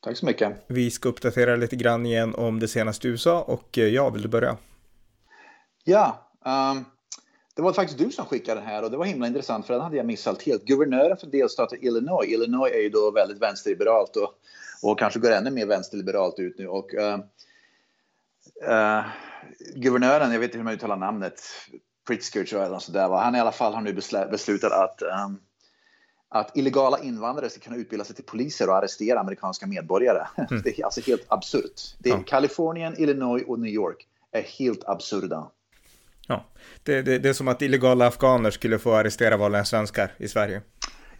Tack så mycket. Vi ska uppdatera lite grann igen om det senaste i USA och eh, ja, vill du börja? Ja, um, det var faktiskt du som skickade den här och det var himla intressant för den hade jag missat helt. Guvernören för delstaten Illinois, Illinois är ju då väldigt vänsterliberalt och, och kanske går ännu mer vänsterliberalt ut nu och uh, uh, guvernören, jag vet inte hur man uttalar namnet, Pritzker tror jag, sådär, han i alla fall har nu beslutat att um, att illegala invandrare ska kunna utbilda sig till poliser och arrestera amerikanska medborgare. Mm. Det är alltså helt absurt. Det är ja. Kalifornien, Illinois och New York är helt absurda. Ja, det, det, det är som att illegala afghaner skulle få arrestera vanliga svenskar i Sverige.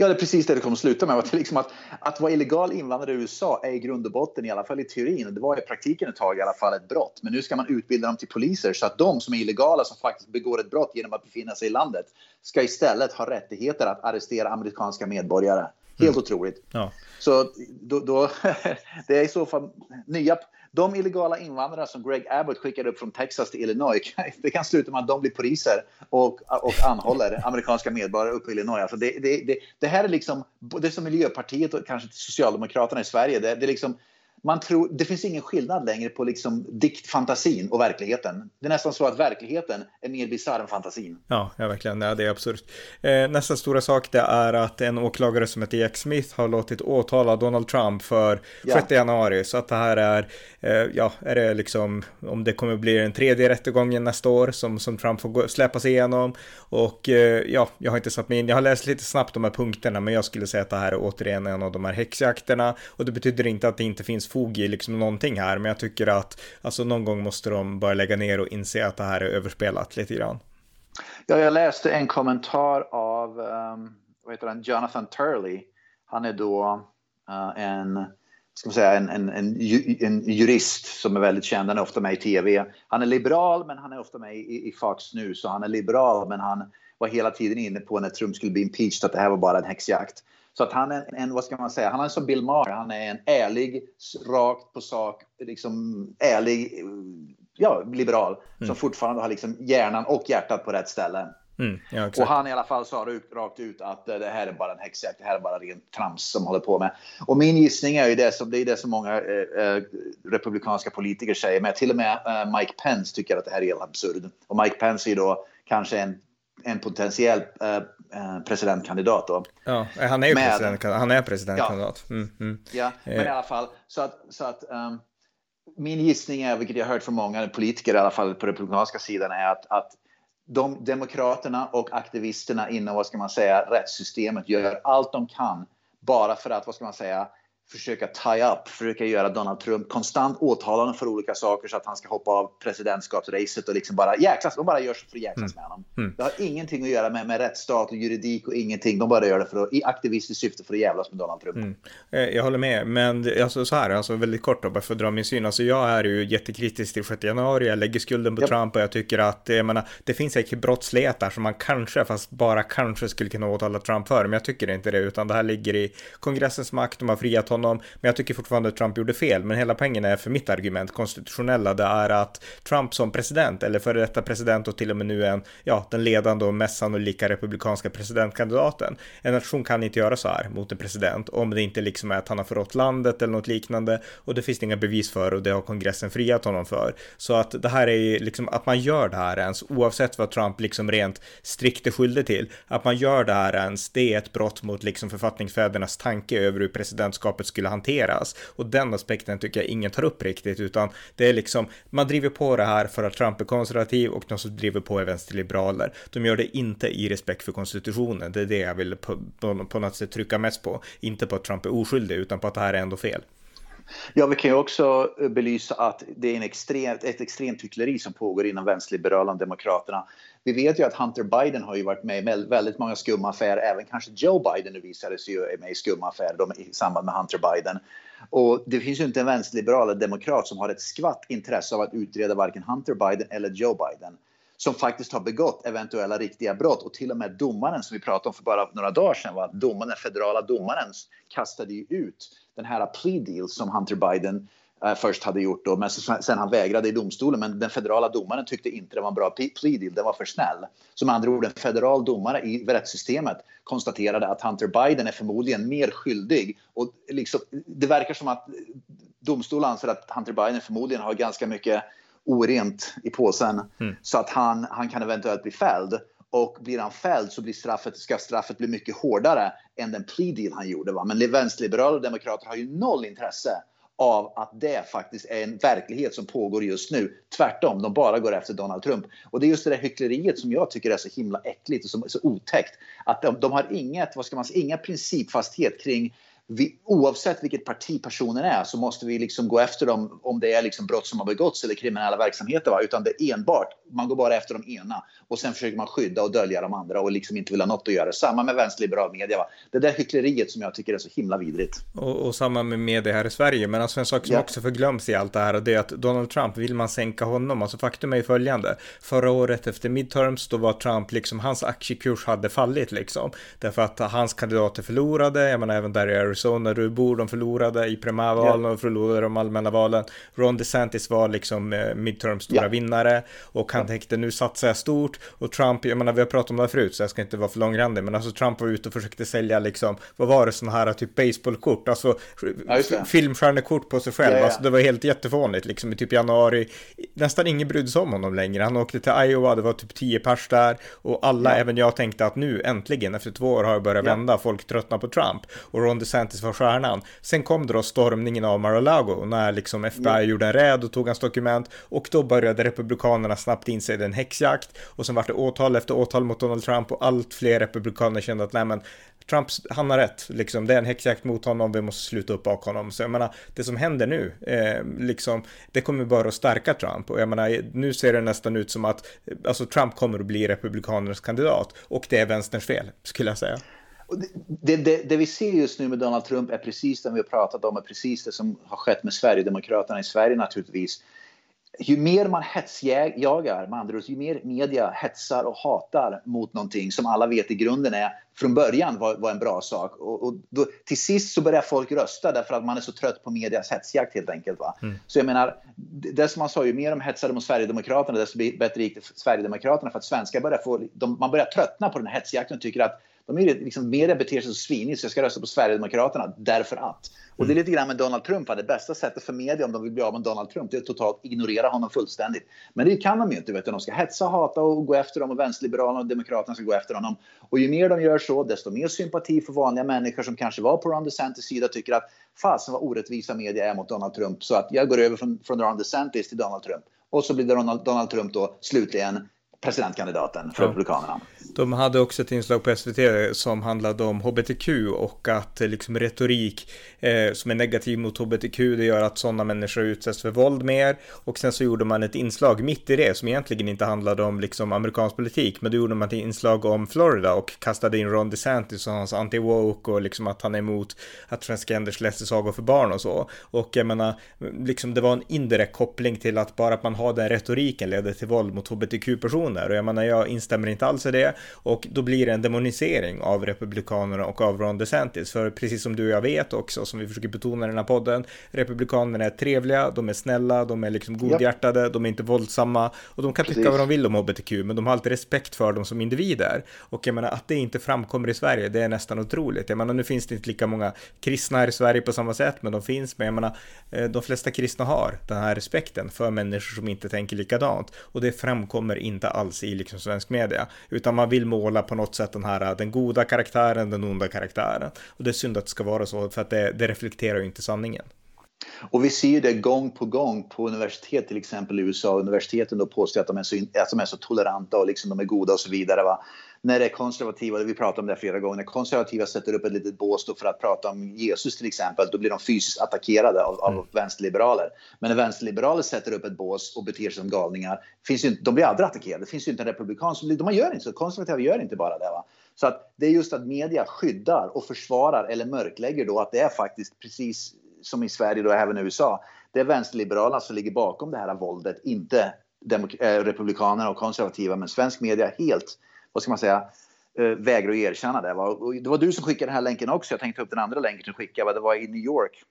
Ja, det är precis det det kommer att sluta med. Att, liksom att, att vara illegal invandrare i USA är i grund och botten, i alla fall i teorin, det var i praktiken ett tag i alla fall ett brott. Men nu ska man utbilda dem till poliser så att de som är illegala, som faktiskt begår ett brott genom att befinna sig i landet, ska istället ha rättigheter att arrestera amerikanska medborgare. Helt mm. otroligt. Ja. Så då, då det är i så fall nya de illegala invandrare som Greg Abbott skickade upp från Texas till Illinois, det kan sluta med att de blir poliser och, och anhåller amerikanska medborgare uppe i Illinois. Alltså det, det, det, det här är liksom, det är som Miljöpartiet och kanske Socialdemokraterna i Sverige. Det, det är liksom, man tror, det finns ingen skillnad längre på liksom diktfantasin och verkligheten. Det är nästan så att verkligheten är mer bisarr än fantasin. Ja, ja verkligen. Ja, det är absurt. Eh, nästa stora sak det är att en åklagare som heter Jack Smith har låtit åtala Donald Trump för ja. 6 januari. Så att det här är, eh, ja, är det liksom, om det kommer bli den tredje rättegången nästa år som, som Trump får gå, släppa sig igenom. Och eh, ja, jag har inte satt mig in, jag har läst lite snabbt de här punkterna, men jag skulle säga att det här är återigen en av de här häxjakterna. Och det betyder inte att det inte finns fog i liksom någonting här, men jag tycker att alltså någon gång måste de börja lägga ner och inse att det här är överspelat lite grann. Ja, jag läste en kommentar av um, vad heter han? Jonathan Turley. Han är då uh, en ska man säga, en, en, en, en, jurist som är väldigt känd. Han är ofta med i tv. Han är liberal, men han är ofta med i, i Fox News. Så han är liberal, men han var hela tiden inne på när Trump skulle bli impeached att det här var bara en häxjakt. Så att han är en, vad ska man säga, han är som Bill Maher, han är en ärlig, rakt på sak, liksom ärlig, ja, liberal mm. som fortfarande har liksom hjärnan och hjärtat på rätt ställe. Mm, ja, och han i alla fall sa rakt ut att eh, det här är bara en häxjakt, det här är bara rent trams som håller på med. Och min gissning är ju det som, det är det som många eh, eh, republikanska politiker säger, men till och med eh, Mike Pence tycker att det här är helt absurd. Och Mike Pence är ju då kanske en en potentiell eh, eh, presidentkandidat. Då. Ja, han är ju med, president, han är presidentkandidat. Ja, mm, mm. ja men i alla fall så att, så att um, min gissning är, vilket jag har hört från många politiker i alla fall på republikanska sidan, är att, att de demokraterna och aktivisterna inom vad ska man säga rättssystemet gör allt de kan bara för att vad ska man säga försöka tie up, försöka göra Donald Trump konstant åtalande för olika saker så att han ska hoppa av presidentskapsracet och liksom bara jäklas. De bara gör så för att jäklas mm. med honom. Mm. Det har ingenting att göra med, med rättsstat och juridik och ingenting. De bara gör det för att, i aktivistiskt syfte för att jävlas med Donald Trump. Mm. Eh, jag håller med, men alltså så här, alltså väldigt kort då, bara för att dra min syn. Alltså jag är ju jättekritisk till 6 januari, jag lägger skulden på yep. Trump och jag tycker att, jag menar, det finns säkert brottslighet där som man kanske, fast bara kanske skulle kunna åtala Trump för, men jag tycker inte det, utan det här ligger i kongressens makt, de har friat honom, men jag tycker fortfarande att Trump gjorde fel. Men hela poängen är för mitt argument konstitutionella, det är att Trump som president, eller före detta president och till och med nu en, ja, den ledande och mest sannolika republikanska presidentkandidaten. En nation kan inte göra så här mot en president om det inte liksom är att han har förrått landet eller något liknande och det finns det inga bevis för och det har kongressen friat honom för. Så att det här är ju liksom att man gör det här ens oavsett vad Trump liksom rent strikt är skyldig till. Att man gör det här ens, det är ett brott mot liksom författningsfädernas tanke över hur presidentskapet skulle hanteras. Och den aspekten tycker jag ingen tar upp riktigt, utan det är liksom, man driver på det här för att Trump är konservativ och de som driver på är vänsterliberaler. De gör det inte i respekt för konstitutionen. Det är det jag vill på, på, på något sätt trycka mest på. Inte på att Trump är oskyldig, utan på att det här är ändå fel. Ja, vi kan ju också eh, belysa att det är en extrem, ett extremt hyckleri som pågår inom vänsterliberala demokraterna. Vi vet ju att Hunter Biden har ju varit med i väldigt många skumma affärer, även kanske Joe Biden nu visade sig ju med i skumma affärer i samband med Hunter Biden. Och det finns ju inte en vänsterliberal eller demokrat som har ett skvatt intresse av att utreda varken Hunter Biden eller Joe Biden som faktiskt har begått eventuella riktiga brott och till och med domaren som vi pratade om för bara några dagar sedan var att domaren, den federala domaren kastade ju ut den här plea deal som Hunter Biden eh, först hade gjort då, men sen han vägrade i domstolen. Men den federala domaren tyckte inte det var en bra plea deal, den var för snäll. Som andra ord, en federal domare i rättssystemet konstaterade att Hunter Biden är förmodligen mer skyldig. Och liksom, det verkar som att domstolen anser att Hunter Biden förmodligen har ganska mycket orent i påsen mm. så att han, han kan eventuellt bli fälld. Och blir han fälld så blir straffet, ska straffet bli mycket hårdare än den plea deal han gjorde. Va? Men vänsterliberaler och demokrater har ju noll intresse av att det faktiskt är en verklighet som pågår just nu. Tvärtom, de bara går efter Donald Trump. Och det är just det där hyckleriet som jag tycker är så himla äckligt och så, så otäckt. Att de, de har inget, vad ska man säga, inga principfasthet kring vi, oavsett vilket parti personen är så måste vi liksom gå efter dem om det är liksom brott som har begåtts eller kriminella verksamheter. Va? Utan det är enbart, man går bara efter de ena och sen försöker man skydda och dölja de andra och liksom inte vill ha något att göra. Samma med vänsterliberal media. Va? Det där hyckleriet som jag tycker är så himla vidrigt. Och, och samma med media här i Sverige. Men alltså en sak som ja. också förglöms i allt det här och det är att Donald Trump, vill man sänka honom? Alltså faktum är ju följande. Förra året efter midterms då var Trump liksom, hans aktiekurs hade fallit liksom. Därför att hans kandidater förlorade, jag menar även där i Arizona du bor, de förlorade i primärvalen yeah. och förlorade de allmänna valen. Ron DeSantis var liksom eh, midterms stora yeah. vinnare och han yeah. tänkte nu satsar jag stort och Trump, jag menar vi har pratat om det här förut så jag ska inte vara för långrandig men alltså Trump var ute och försökte sälja liksom, vad var det sådana här typ baseballkort, alltså ja, filmstjärnekort på sig själv, ja. alltså det var helt jättefånigt liksom i typ januari, nästan ingen brydde sig om honom längre, han åkte till Iowa, det var typ tio pers där och alla, även jag tänkte att nu äntligen efter två år har jag börjat vända, folk tröttnar på Trump och Ron DeSantis var stjärnan. Sen kom det då stormningen av Mar-a-Lago när liksom FBI mm. gjorde en räd och tog hans dokument och då började republikanerna snabbt inse en häxjakt och sen var det åtal efter åtal mot Donald Trump och allt fler republikaner kände att nej men Trump, han har rätt, liksom, det är en häxjakt mot honom, vi måste sluta upp bak honom. Så jag menar, det som händer nu, eh, liksom, det kommer bara att stärka Trump. Och jag menar, nu ser det nästan ut som att, alltså Trump kommer att bli republikanernas kandidat. Och det är vänsterns fel, skulle jag säga. Det, det, det, vi ser just nu med Donald Trump är precis det vi har pratat om, är precis det som har skett med Sverigedemokraterna i Sverige naturligtvis. Ju mer man hetsjagar, med andra ord, ju mer media hetsar och hatar mot någonting som alla vet i grunden är från början var, var en bra sak. Och, och då, till sist så börjar folk rösta därför att man är så trött på medias hetsjakt helt enkelt. Va? Mm. Så jag menar, det som man sa, ju mer de hetsade mot Sverigedemokraterna desto bättre gick det för Sverigedemokraterna för att svenskar börjar få, de, man börjar tröttna på den här hetsjakten och tycker att de är liksom, media beter sig så svinigt så jag ska rösta på Sverigedemokraterna därför att. Och det är mm. lite grann med Donald Trump. Det bästa sättet för media om de vill bli av med Donald Trump det är att totalt ignorera honom fullständigt. Men det kan de ju inte. Vet du. De ska hetsa, hata och gå efter dem och vänsterliberalerna och demokraterna ska gå efter honom. Och ju mer de gör så, desto mer sympati för vanliga människor som kanske var på Ron DeSantis sida tycker att fasen vad orättvisa media är mot Donald Trump. Så att jag går över från, från Ron DeSantis till Donald Trump. Och så blir Donald, Donald Trump då slutligen presidentkandidaten för ja. Republikanerna. De hade också ett inslag på SVT som handlade om hbtq och att eh, liksom retorik eh, som är negativ mot hbtq det gör att sådana människor utsätts för våld mer. Och sen så gjorde man ett inslag mitt i det som egentligen inte handlade om liksom amerikansk politik men då gjorde man ett inslag om Florida och kastade in Ron DeSantis och hans anti-woke och liksom att han är emot att transgenders läser sagor för barn och så. Och jag menar liksom det var en indirekt koppling till att bara att man har den retoriken leder till våld mot HBTQ-personer. och jag menar jag instämmer inte alls i det och då blir det en demonisering av republikanerna och av Ron DeSantis för precis som du och jag vet också som vi försöker betona i den här podden republikanerna är trevliga, de är snälla, de är liksom godhjärtade, ja. de är inte våldsamma och de kan precis. tycka vad de vill om hbtq men de har alltid respekt för dem som individer och jag menar att det inte framkommer i Sverige det är nästan otroligt jag menar nu finns det inte lika många kristna här i Sverige på samma sätt men de finns men jag menar eh, de flesta kristna har den här respekten för människor som inte tänker likadant och det framkommer inte alls i liksom svensk media. Utan man vill måla på något sätt den här äh, den goda karaktären, den onda karaktären. Och det är synd att det ska vara så för att det, det reflekterar ju inte sanningen. Och vi ser ju det gång på gång på universitet, till exempel i USA. Universiteten då påstår att de är så, att de är så toleranta och liksom de är goda och så vidare. Va? När det är konservativa, vi pratat om det flera gånger, när konservativa sätter upp ett litet bås för att prata om Jesus till exempel, då blir de fysiskt attackerade av, av mm. vänsterliberaler. Men när vänsterliberaler sätter upp ett bås och beter sig som galningar, finns ju, de blir aldrig attackerade. Det finns ju inte en republikan som de gör inte så. Konservativa gör inte bara det. Va? Så att det är just att media skyddar och försvarar eller mörklägger då att det är faktiskt precis som i Sverige och även i USA. Det är vänsterliberalerna som ligger bakom det här våldet, inte eh, republikanerna och konservativa. Men svensk media helt, vad ska man säga, eh, vägrar att erkänna det. Det var du som skickade den här länken också. Jag tänkte ta upp den andra länken som skickade. Det var i New York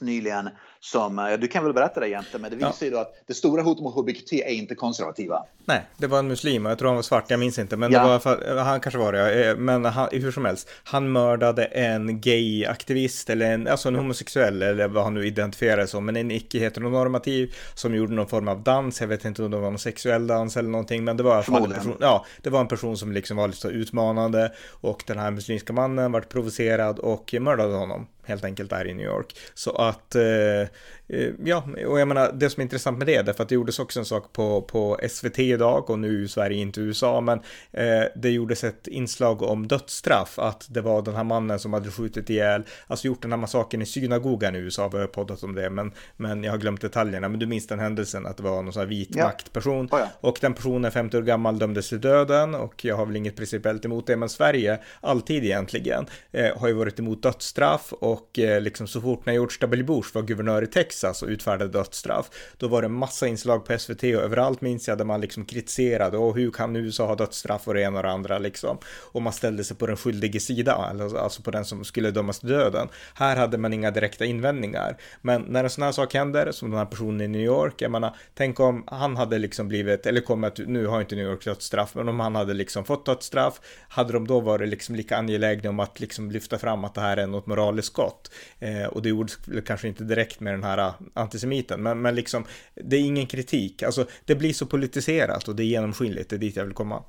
nyligen som, eh, du kan väl berätta det egentligen, men det visar ja. ju då att det stora hotet mot HBQT är inte konservativa. Nej, det var en muslim och jag tror han var svart, jag minns inte, men ja. det var, han kanske var det, eh, men han, hur som helst, han mördade en gay-aktivist eller en, alltså en homosexuell eller vad han nu identifierade som, men en icke-heteronormativ som gjorde någon form av dans, jag vet inte om det var någon sexuell dans eller någonting, men det var, en person, ja, det var en person som liksom var lite utmanande och den här muslimska mannen vart provocerad och mördade honom helt enkelt där i New York. Så att eh, Eh, ja, och jag menar det som är intressant med det, därför att det gjordes också en sak på, på SVT idag och nu är Sverige inte USA, men eh, det gjordes ett inslag om dödsstraff, att det var den här mannen som hade skjutit ihjäl, alltså gjort den här massakern i synagogan i USA, vi har poddat om det, men, men jag har glömt detaljerna, men du minns den händelsen att det var någon sån här vit ja. maktperson oh ja. och den personen 50 år gammal dömdes till döden och jag har väl inget principiellt emot det, men Sverige, alltid egentligen, eh, har ju varit emot dödsstraff och och eh, liksom så fort när George W. Bush var guvernör i Texas Texas och utfärdade dödsstraff. Då var det massa inslag på SVT och överallt minns jag där man liksom kritiserade och hur kan USA ha dödsstraff och det ena och det andra liksom. Och man ställde sig på den skyldige sida, alltså, alltså på den som skulle dömas till döden. Här hade man inga direkta invändningar. Men när en sån här sak händer, som den här personen i New York, jag menar, tänk om han hade liksom blivit, eller kommit, nu har inte New York dödsstraff, men om han hade liksom fått dödsstraff, hade de då varit liksom lika angelägna om att liksom lyfta fram att det här är något moraliskt skott. Eh, och det gjordes kanske inte direkt med den här ah, antisemiten, men, men liksom det är ingen kritik. Alltså det blir så politiserat och det är genomskinligt, det är dit jag vill komma.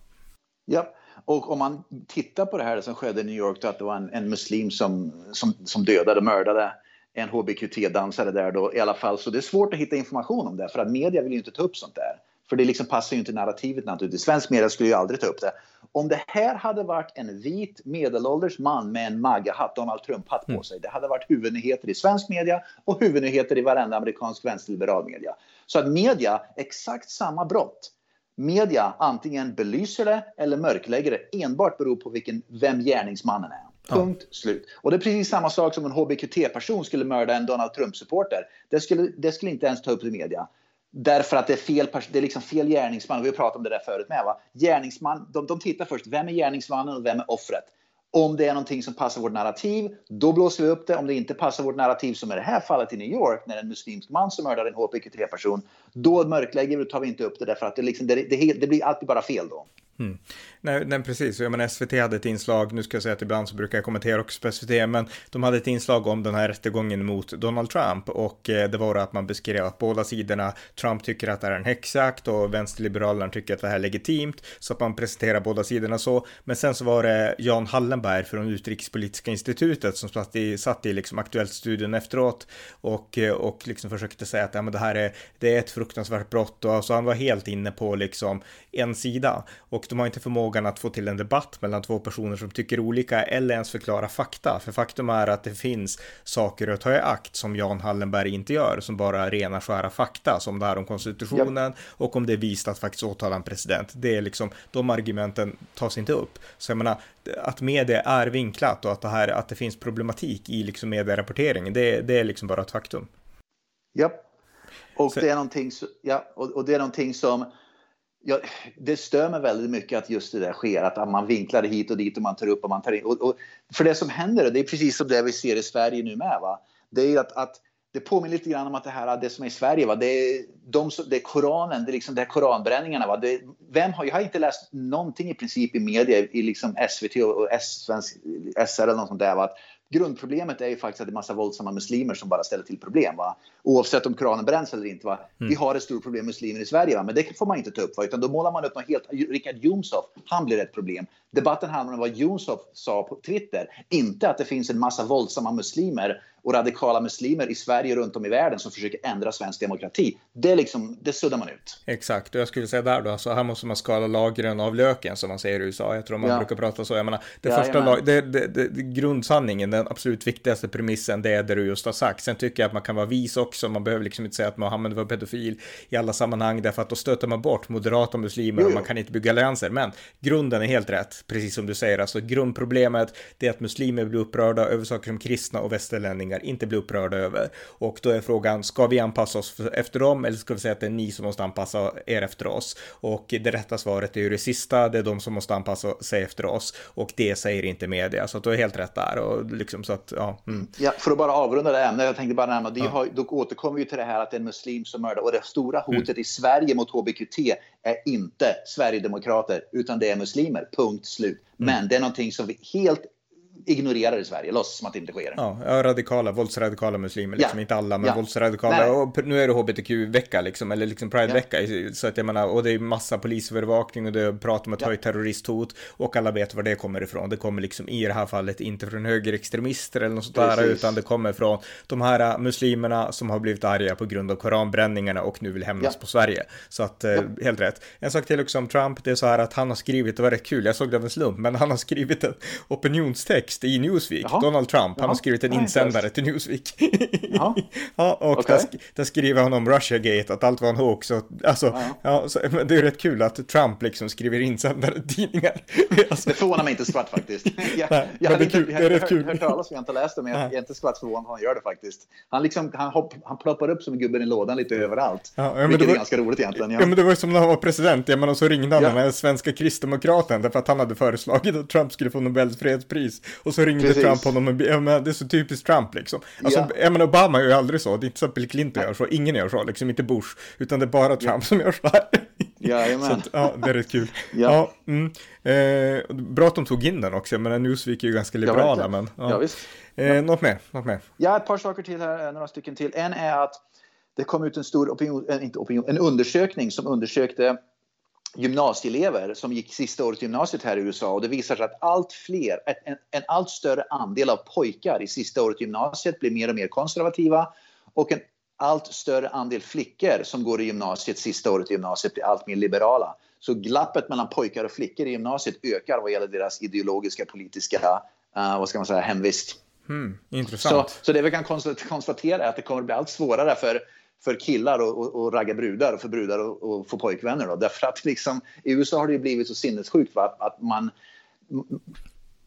Ja, och om man tittar på det här som skedde i New York, då att det var en, en muslim som, som, som dödade, mördade en hbqt-dansare där då i alla fall. Så det är svårt att hitta information om det för att media vill ju inte ta upp sånt där. För det liksom passar ju inte narrativet naturligtvis. Svensk media skulle ju aldrig ta upp det. Om det här hade varit en vit medelålders man med en MAGA-hatt, Donald Trump-hatt på mm. sig. Det hade varit huvudnyheter i svensk media och huvudnyheter i varenda amerikansk vänsterliberal media. Så att media, exakt samma brott. Media antingen belyser det eller mörklägger det enbart beror på vilken, vem gärningsmannen är. Punkt ja. slut. Och det är precis samma sak som en HBQT-person skulle mörda en Donald Trump-supporter. Det skulle, det skulle inte ens ta upp i media. Därför att det är fel, det är liksom fel gärningsman. Vi har pratat om det där förut med. Va? Gärningsman, de, de tittar först, vem är gärningsmannen och vem är offret? Om det är någonting som passar vårt narrativ, då blåser vi upp det. Om det inte passar vårt narrativ, som i det här fallet i New York, när en muslimsk man som mördar en HBQ3-person, då mörklägger vi och tar vi inte upp det därför att det, liksom, det, det, det blir alltid bara fel då. Mm. Nej, nej, precis. Jag menar, SVT hade ett inslag, nu ska jag säga att ibland så brukar jag kommentera också på SVT, men de hade ett inslag om den här rättegången mot Donald Trump och eh, det var att man beskrev att båda sidorna, Trump tycker att det är en häxjakt och vänsterliberalerna tycker att det här är legitimt, så att man presenterar båda sidorna så. Men sen så var det Jan Hallenberg från Utrikespolitiska institutet som satt i, satt i liksom Aktuellt-studion efteråt och, eh, och liksom försökte säga att ja, men det här är, det är ett fruktansvärt brott och så alltså han var helt inne på liksom en sida och de har inte förmågan att få till en debatt mellan två personer som tycker olika eller ens förklara fakta. För faktum är att det finns saker att ta i akt som Jan Hallenberg inte gör, som bara rena skära fakta, som det här om konstitutionen ja. och om det är vist att faktiskt åtala en president. Det är liksom, de argumenten tas inte upp. Så jag menar, att media är vinklat och att det här, att det finns problematik i liksom medierapporteringen, det, det är liksom bara ett faktum. Ja, och Så... det är någonting, ja, och, och det är någonting som Ja, det stör mig väldigt mycket att just det där sker, att man vinklar det hit och dit och man tar upp och man tar in. Och, och för det som händer, det är precis som det vi ser i Sverige nu med, va? det är att, att det påminner lite grann om att det här det som är i Sverige, va? Det, är de, det är Koranen, det är, liksom, det är koranbränningarna. Va? Det, vem har, jag har inte läst någonting i princip i media, i liksom SVT och, och S, svensk, SR eller något sånt där. Va? Att grundproblemet är ju faktiskt att det är massa våldsamma muslimer som bara ställer till problem. Va? Oavsett om Koranen bränns eller inte. Va? Mm. Vi har ett stort problem med muslimer i Sverige, va? men det får man inte ta upp. Va? Utan då målar man upp något helt... Richard Jomshof, han blir ett problem. Debatten handlar om vad Jomshof sa på Twitter. Inte att det finns en massa våldsamma muslimer och radikala muslimer i Sverige runt om i världen som försöker ändra svensk demokrati. Det, liksom, det suddar man ut. Exakt, och jag skulle säga där då, alltså här måste man skala lagren av löken som man säger i USA. Jag tror man ja. brukar prata så. Jag menar, det ja, första lag, det, det, det, grundsanningen, den absolut viktigaste premissen, det är det du just har sagt. Sen tycker jag att man kan vara vis också. Man behöver liksom inte säga att Mohammed var pedofil i alla sammanhang, därför att då stöter man bort moderata muslimer jo, jo. och man kan inte bygga allianser. Men grunden är helt rätt, precis som du säger. Alltså grundproblemet, det är att muslimer blir upprörda över saker som kristna och västerlänningar inte blir upprörda över. Och då är frågan, ska vi anpassa oss efter dem eller ska vi säga att det är ni som måste anpassa er efter oss? Och det rätta svaret är ju det sista, det är de som måste anpassa sig efter oss och det säger inte media. Så att du är helt rätt där och liksom så att, ja. Mm. Ja, för att bara avrunda det ämnet, jag tänkte bara nämna, det har, då återkommer vi till det här att det är en muslim som mördar och det stora hotet mm. i Sverige mot HBQT är inte Sverigedemokrater utan det är muslimer, punkt slut. Mm. Men det är någonting som vi helt ignorerar i Sverige, låtsas som att det inte sker. Ja, radikala, våldsradikala muslimer, liksom ja. inte alla, men ja. våldsradikala. Nej. Och nu är det hbtq-vecka liksom, eller liksom pride-vecka. Ja. Så att jag menar, och det är massa polisövervakning och det är prat om ett ja. höjt terroristhot och alla vet var det kommer ifrån. Det kommer liksom i det här fallet inte från högerextremister eller något sånt där, utan det kommer från de här muslimerna som har blivit arga på grund av koranbränningarna och nu vill hämnas på Sverige. Så att, eh, helt rätt. En sak till också om Trump, det är så här att han har skrivit, det var rätt kul, jag såg det av en slump, men han har skrivit en opinionstext text i Newsweek. Jaha. Donald Trump, han Jaha. har skrivit en insändare till Newsweek. ja, och okay. där, där, skriver han om Russiagate, att allt var en hoax. Och, alltså, ja. ja så, men det är rätt kul att Trump liksom skriver insändare i tidningar. alltså. Det förvånar mig inte skvatt faktiskt. jag, Nej, jag hade inte, jag, hört, hört talas om, jag inte läst det, men jag, jag är inte skvatt förvånad han gör det faktiskt. Han, liksom, han, hopp, han ploppar upp som gubben i lådan lite överallt. Ja, ja, vilket var, är ganska roligt egentligen. Ja. ja, men det var som när han var president, ja, men och så ringde han ja. den här svenska kristdemokraten därför att han hade föreslagit att Trump skulle få Nobels fredspris. Och så ringde Precis. Trump honom, ja, men det är så typiskt Trump liksom. Alltså, ja. jag menar, Obama gör ju aldrig så, det är inte så att Bill Clinton gör så, ingen gör så, liksom inte Bush, utan det är bara Trump ja. som gör så här. Jajamän. så att, ja, det är rätt kul. ja. ja mm. eh, bra att de tog in den också, men Newsweek är ju ganska liberala. Ja, men, ja. ja visst. Eh, något mer? Något mer? Ja, ett par saker till här, några stycken till. En är att det kom ut en stor opinion, inte opinion, en undersökning som undersökte gymnasieelever som gick sista året i gymnasiet här i USA och det visar sig att allt fler, en, en allt större andel av pojkar i sista året i gymnasiet blir mer och mer konservativa och en allt större andel flickor som går i gymnasiet sista året i gymnasiet blir allt mer liberala. Så glappet mellan pojkar och flickor i gymnasiet ökar vad gäller deras ideologiska, politiska, uh, vad ska man säga, hemvist. Hmm, intressant. Så, så det vi kan konstatera är att det kommer att bli allt svårare för för killar och, och, och ragga brudar och för brudar och, och få pojkvänner. Då. Därför att liksom, i USA har det blivit så sinnessjukt va? att man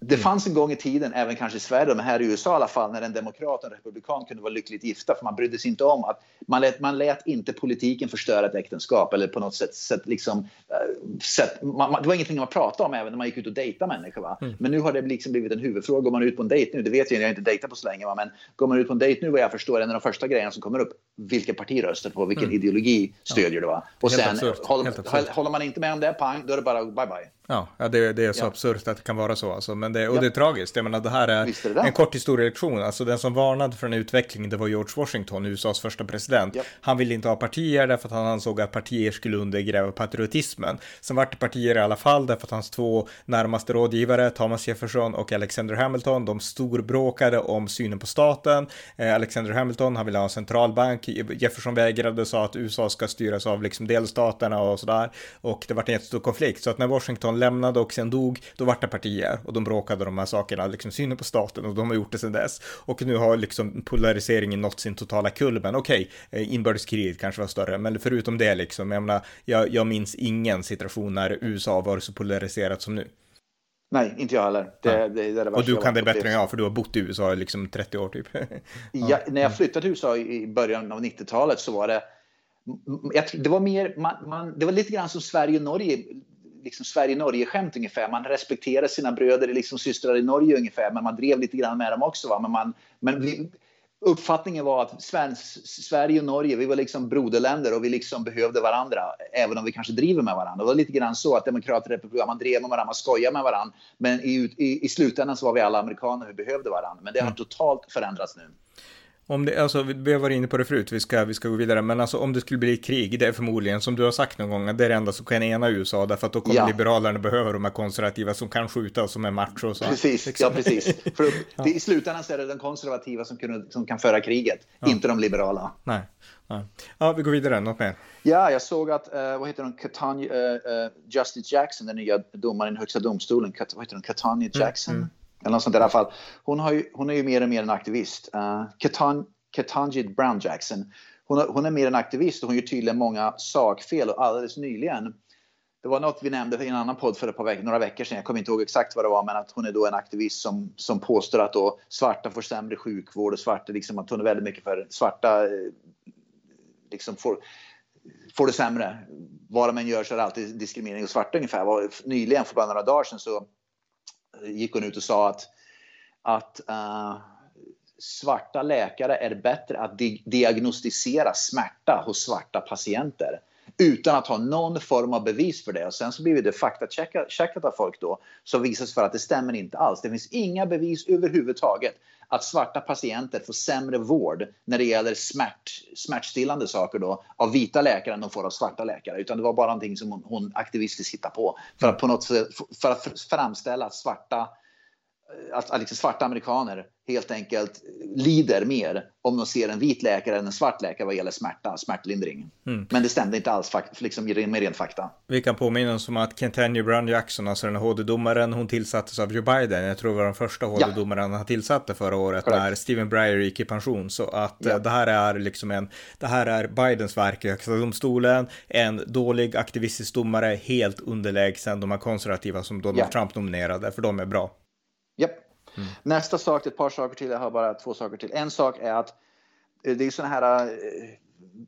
det mm. fanns en gång i tiden, även kanske i Sverige, men här i USA i alla fall, när en demokrat och en republikan kunde vara lyckligt gifta, för man brydde sig inte om att man lät, man lät inte politiken förstöra ett äktenskap eller på något sätt, sätt liksom, uh, sätt, man, man, det var ingenting man pratade om även när man gick ut och dejtade människor. Mm. Men nu har det liksom blivit en huvudfråga. Går man ut på en dejt nu, det vet jag, jag har inte dejtat på så länge, va? men går man ut på en dejt nu vad jag förstår, en av de första grejerna som kommer upp, vilket parti röstar på, vilken mm. ideologi stödjer ja. du? Va? Och sen, håller, håller man inte med om det, pang, då är det bara bye bye. Ja, det, det är så ja. absurt att det kan vara så. Alltså. Men det, och ja. det är tragiskt. Jag menar, det här är, är det en kort historielektion. Alltså, den som varnade för den utvecklingen, det var George Washington, USAs första president. Ja. Han ville inte ha partier därför att han ansåg att partier skulle undergräva patriotismen. Sen vart det partier i alla fall därför att hans två närmaste rådgivare, Thomas Jefferson och Alexander Hamilton, de storbråkade om synen på staten. Eh, Alexander Hamilton, han ville ha en centralbank. Jefferson vägrade och sa att USA ska styras av liksom delstaterna och sådär. Och det vart en jättestor konflikt. Så att när Washington lämnade och sen dog, då vart det partier och de bråkade de här sakerna, liksom synen på staten och de har gjort det sedan dess. Och nu har liksom polariseringen nått sin totala kulmen. Okej, okay, eh, inbördeskriget kanske var större, men förutom det liksom, jag menar, jag, jag minns ingen situation när USA var så polariserat som nu. Nej, inte jag heller. Det, ja. det, det, det och du kan det bättre än jag, för du har bott i USA i liksom 30 år typ. ja. ja. när jag flyttade till USA i början av 90-talet så var det jag, det var mer, man, man, det var lite grann som Sverige och Norge liksom Sverige-Norge-skämt ungefär. Man respekterade sina bröder, liksom systrar i Norge ungefär, men man drev lite grann med dem också. Va? Men, man, men vi, uppfattningen var att Svens, Sverige och Norge, vi var liksom broderländer och vi liksom behövde varandra, även om vi kanske driver med varandra. Det var lite grann så att demokrater och republikaner, man drev med varandra, man skojade med varandra. Men i, i, i slutändan så var vi alla amerikaner, vi behövde varandra. Men det har mm. totalt förändrats nu. Om det, alltså, vi har varit inne på det förut, vi ska, vi ska gå vidare, men alltså om det skulle bli krig, det är förmodligen, som du har sagt någon gång, det är det enda som kan ena USA, därför att då kommer ja. liberalerna behöva de här konservativa som kan skjuta och som är macho. Så, precis, liksom. ja precis. För ja. i slutändan så är det den konservativa som, kunde, som kan föra kriget, ja. inte de liberala. Nej. Nej. Ja, vi går vidare, något mer? Ja, jag såg att, uh, vad heter hon, Katanya, uh, uh, Justice Jackson, den nya domaren i högsta domstolen, Kat, vad heter hon, Katanya mm, Jackson? Mm, mm. Eller något sånt där i alla fall. Hon, har ju, hon är ju mer och mer en aktivist. Uh, Ketan, Ketanjit Brown Jackson. Hon, hon, är mer en aktivist och hon gör tydligen många sakfel och alldeles nyligen det var något vi nämnde i en annan podd för ett par veckor, några veckor sedan. Jag kommer inte ihåg exakt vad det var, men att hon är då en aktivist som, som påstår att då svarta får sämre sjukvård och svarta, liksom, att hon är väldigt mycket för svarta eh, liksom får, får det sämre. Vad de än gör så är det alltid diskriminering och svarta ungefär. Nyligen, för bara några dagar sedan, så gick hon ut och sa att, att uh, svarta läkare är bättre att di diagnostisera smärta hos svarta patienter utan att ha någon form av bevis för det. Och sen så blir det faktacheckat av folk då som visar sig för att det stämmer inte alls. Det finns inga bevis överhuvudtaget att svarta patienter får sämre vård när det gäller smärt, smärtstillande saker då av vita läkare än de får av svarta läkare. Utan det var bara någonting som hon, hon aktivistiskt hittade på för att på något sätt för att framställa att svarta att, att liksom svarta amerikaner helt enkelt lider mer om de ser en vit läkare än en svart läkare vad gäller smärta, smärtlindring. Mm. Men det stämde inte alls liksom, med ren fakta. Vi kan påminna oss om att Kentanny Brown Jackson, alltså den HD-domaren, hon tillsattes av Joe Biden. Jag tror det var den första HD-domaren ja. han tillsatte förra året Correct. när Stephen Breyer gick i pension. Så att ja. Eh, det här är liksom en, det här är Bidens verk i högsta domstolen, en dålig aktivistisk domare, helt underlägsen de här konservativa som Donald ja. Trump nominerade, för de är bra. Mm. Nästa sak, ett par saker till, jag har bara två saker till. En sak är att eh, det är sådana här eh,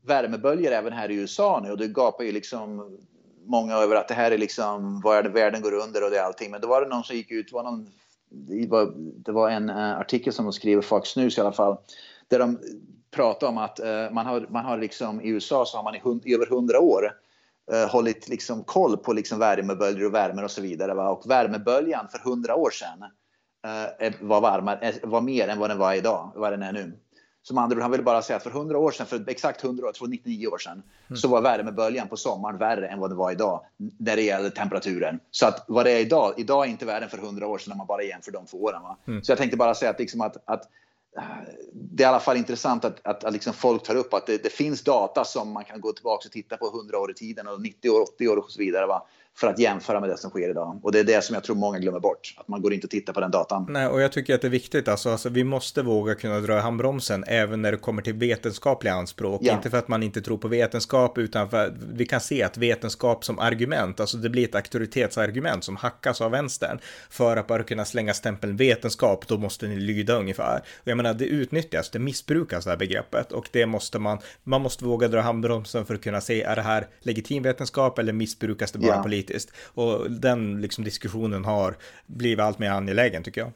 värmeböljor även här i USA nu och det gapar ju liksom många över att det här är liksom vad världen går under och det är allting. Men då var det någon som gick ut, var någon, det, var, det var en eh, artikel som de skrev, Fox News i alla fall, där de pratade om att man, har, man har liksom i USA så har man i, hund, i över hundra år hållit liksom koll på liksom värmeböljor och värmer och så vidare. Va? Och värmeböljan för hundra år sedan var, varmare, eh, var mer än vad den var idag, vad den är nu. Som andra ord, han ville bara säga att för 100 år sedan, för exakt 100 år, 99 år sedan, mm. så var värmeböljan på sommaren värre än vad det var idag när det gäller temperaturen. Så att vad det är idag, idag är inte värre än för 100 år sedan om man bara jämför de två åren. Mm. Så jag tänkte bara säga att, liksom att, att det är i alla fall intressant att, att, att liksom folk tar upp att det, det, finns data som man kan gå tillbaka och titta på 100 år i tiden och 90 år, 80 år och så vidare. Va? För att jämföra med det som sker idag. Och det är det som jag tror många glömmer bort, att man går inte och tittar på den datan. Nej, och jag tycker att det är viktigt, alltså, alltså vi måste våga kunna dra i handbromsen även när det kommer till vetenskapliga anspråk. Ja. Inte för att man inte tror på vetenskap, utan för att vi kan se att vetenskap som argument, alltså det blir ett auktoritetsargument som hackas av vänstern. För att bara kunna slänga stämpeln vetenskap, då måste ni lyda ungefär. Och jag menar, det utnyttjas, det missbrukas det här begreppet och det måste man, man måste våga dra handbromsen för att kunna se, är det här legitim vetenskap eller missbrukas det bara ja. politiskt? Politiskt. Och den liksom, diskussionen har blivit allt mer angelägen tycker jag.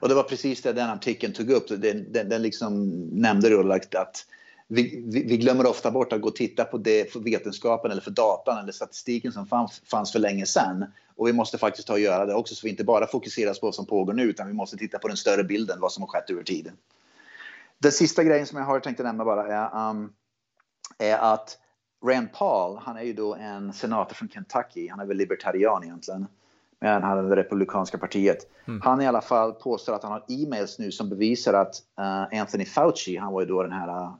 Och det var precis det den artikeln tog upp. Den, den, den liksom nämnde då att vi, vi, vi, glömmer ofta bort att gå och titta på det för vetenskapen eller för datan eller statistiken som fanns, fanns för länge sedan. Och vi måste faktiskt ta och göra det också så vi inte bara fokuserar på vad som pågår nu utan vi måste titta på den större bilden, vad som har skett över tiden. Den sista grejen som jag har tänkt nämna bara är, um, är att Rand Paul, han är ju då en senator från Kentucky. Han är väl libertarian egentligen. Men han är det republikanska partiet. Mm. Han i alla fall påstår att han har e-mails nu som bevisar att uh, Anthony Fauci, han var ju då den här uh,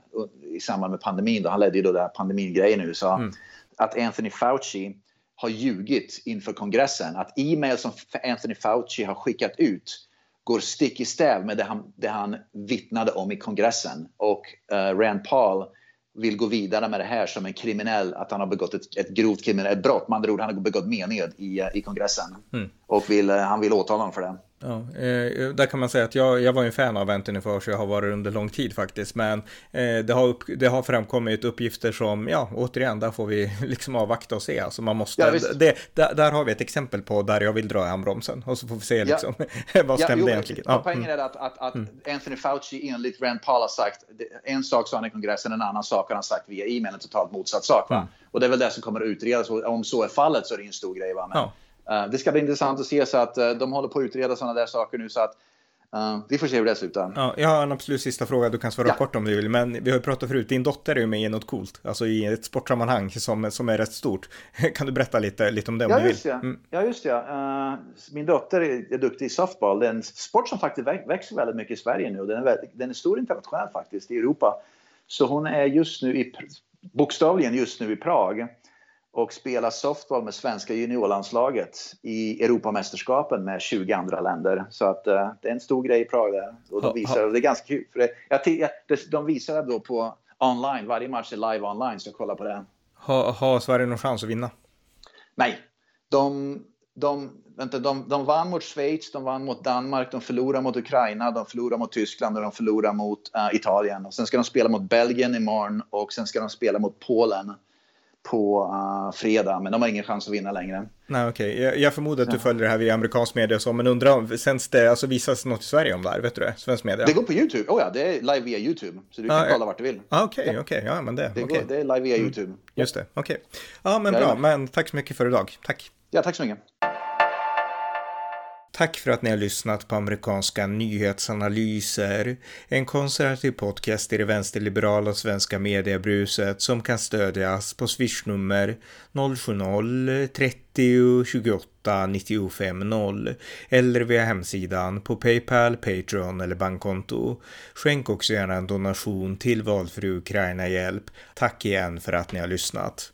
i samband med pandemin, då, han ledde ju då den här pandemingrejen i USA. Mm. Att Anthony Fauci har ljugit inför kongressen. Att e-mail som Anthony Fauci har skickat ut går stick i stäv med det han, det han vittnade om i kongressen. Och uh, Rand Paul vill gå vidare med det här som en kriminell, att han har begått ett, ett grovt kriminellt brott. Med andra ord, han har begått mened i, i kongressen. Mm. Och vill, han vill åtala honom för det. Ja, eh, där kan man säga att jag, jag var en fan av Anthony Fauci, jag har varit under lång tid faktiskt, men eh, det, har upp, det har framkommit uppgifter som, ja, återigen, där får vi liksom avvakta och se. Alltså man måste, ja, det, där, där, har vi ett exempel på där jag vill dra i handbromsen och så får vi se liksom ja. vad stämde ja, egentligen. Ja, poängen mm. är att, att, att mm. Anthony Fauci enligt Rand Paul har sagt, en sak sa han i kongressen, en annan sak har han sagt via e-mail, en totalt motsatt sak. Va? Mm. Och det är väl det som kommer att utredas, och om så är fallet så är det en stor grej. Va? Men, det ska bli intressant att se så att eh, de håller på att utreda sådana där saker nu så att Uh, vi får se hur det slutar. Ja, jag har en absolut sista fråga, du kan svara ja. kort om du vill, men vi har ju pratat förut, din dotter är ju med i något coolt, alltså i ett sportsammanhang som, som är rätt stort. Kan du berätta lite, lite om det om ja, du vill? Ja. Mm. ja, just ja. Uh, min dotter är, är duktig i softball, det är en sport som faktiskt växer väldigt mycket i Sverige nu, den är, väldigt, den är stor internationellt faktiskt i Europa. Så hon är just nu i, bokstavligen just nu i Prag och spelar softball med svenska juniorlandslaget i Europamästerskapen med 20 andra länder. Så att uh, det är en stor grej i Prag där. Och de visar, det är ganska kul. För det, jag, de visar det då på online, varje match är live online, så kolla på det. Har, har Sverige någon chans att vinna? Nej. De, de, vänta, de, de vann mot Schweiz, de vann mot Danmark, de förlorade mot Ukraina, de förlorade mot Tyskland och de förlorade mot uh, Italien. Och sen ska de spela mot Belgien imorgon och sen ska de spela mot Polen på uh, fredag, men de har ingen chans att vinna längre. Nej, okej. Okay. Jag, jag, förmodar att du ja. följer det här via amerikansk media så, men undrar, sänds det, alltså visas något i Sverige om det här, vet du det? Svensk media? Det går på YouTube, oh ja, det är live via YouTube, så du kan kolla vart du vill. Ah, okej, okej, okay, ja men det, det, okay. går, det är live via mm. YouTube. Just det, okej. Okay. Ja, men bra, men tack så mycket för idag. Tack. Ja, tack så mycket. Tack för att ni har lyssnat på amerikanska nyhetsanalyser, en konservativ podcast i det vänsterliberala svenska mediebruset som kan stödjas på swishnummer 070-30 28 95 0 eller via hemsidan på Paypal, Patreon eller bankkonto. Skänk också gärna en donation till valfri Ukraina-hjälp. Tack igen för att ni har lyssnat.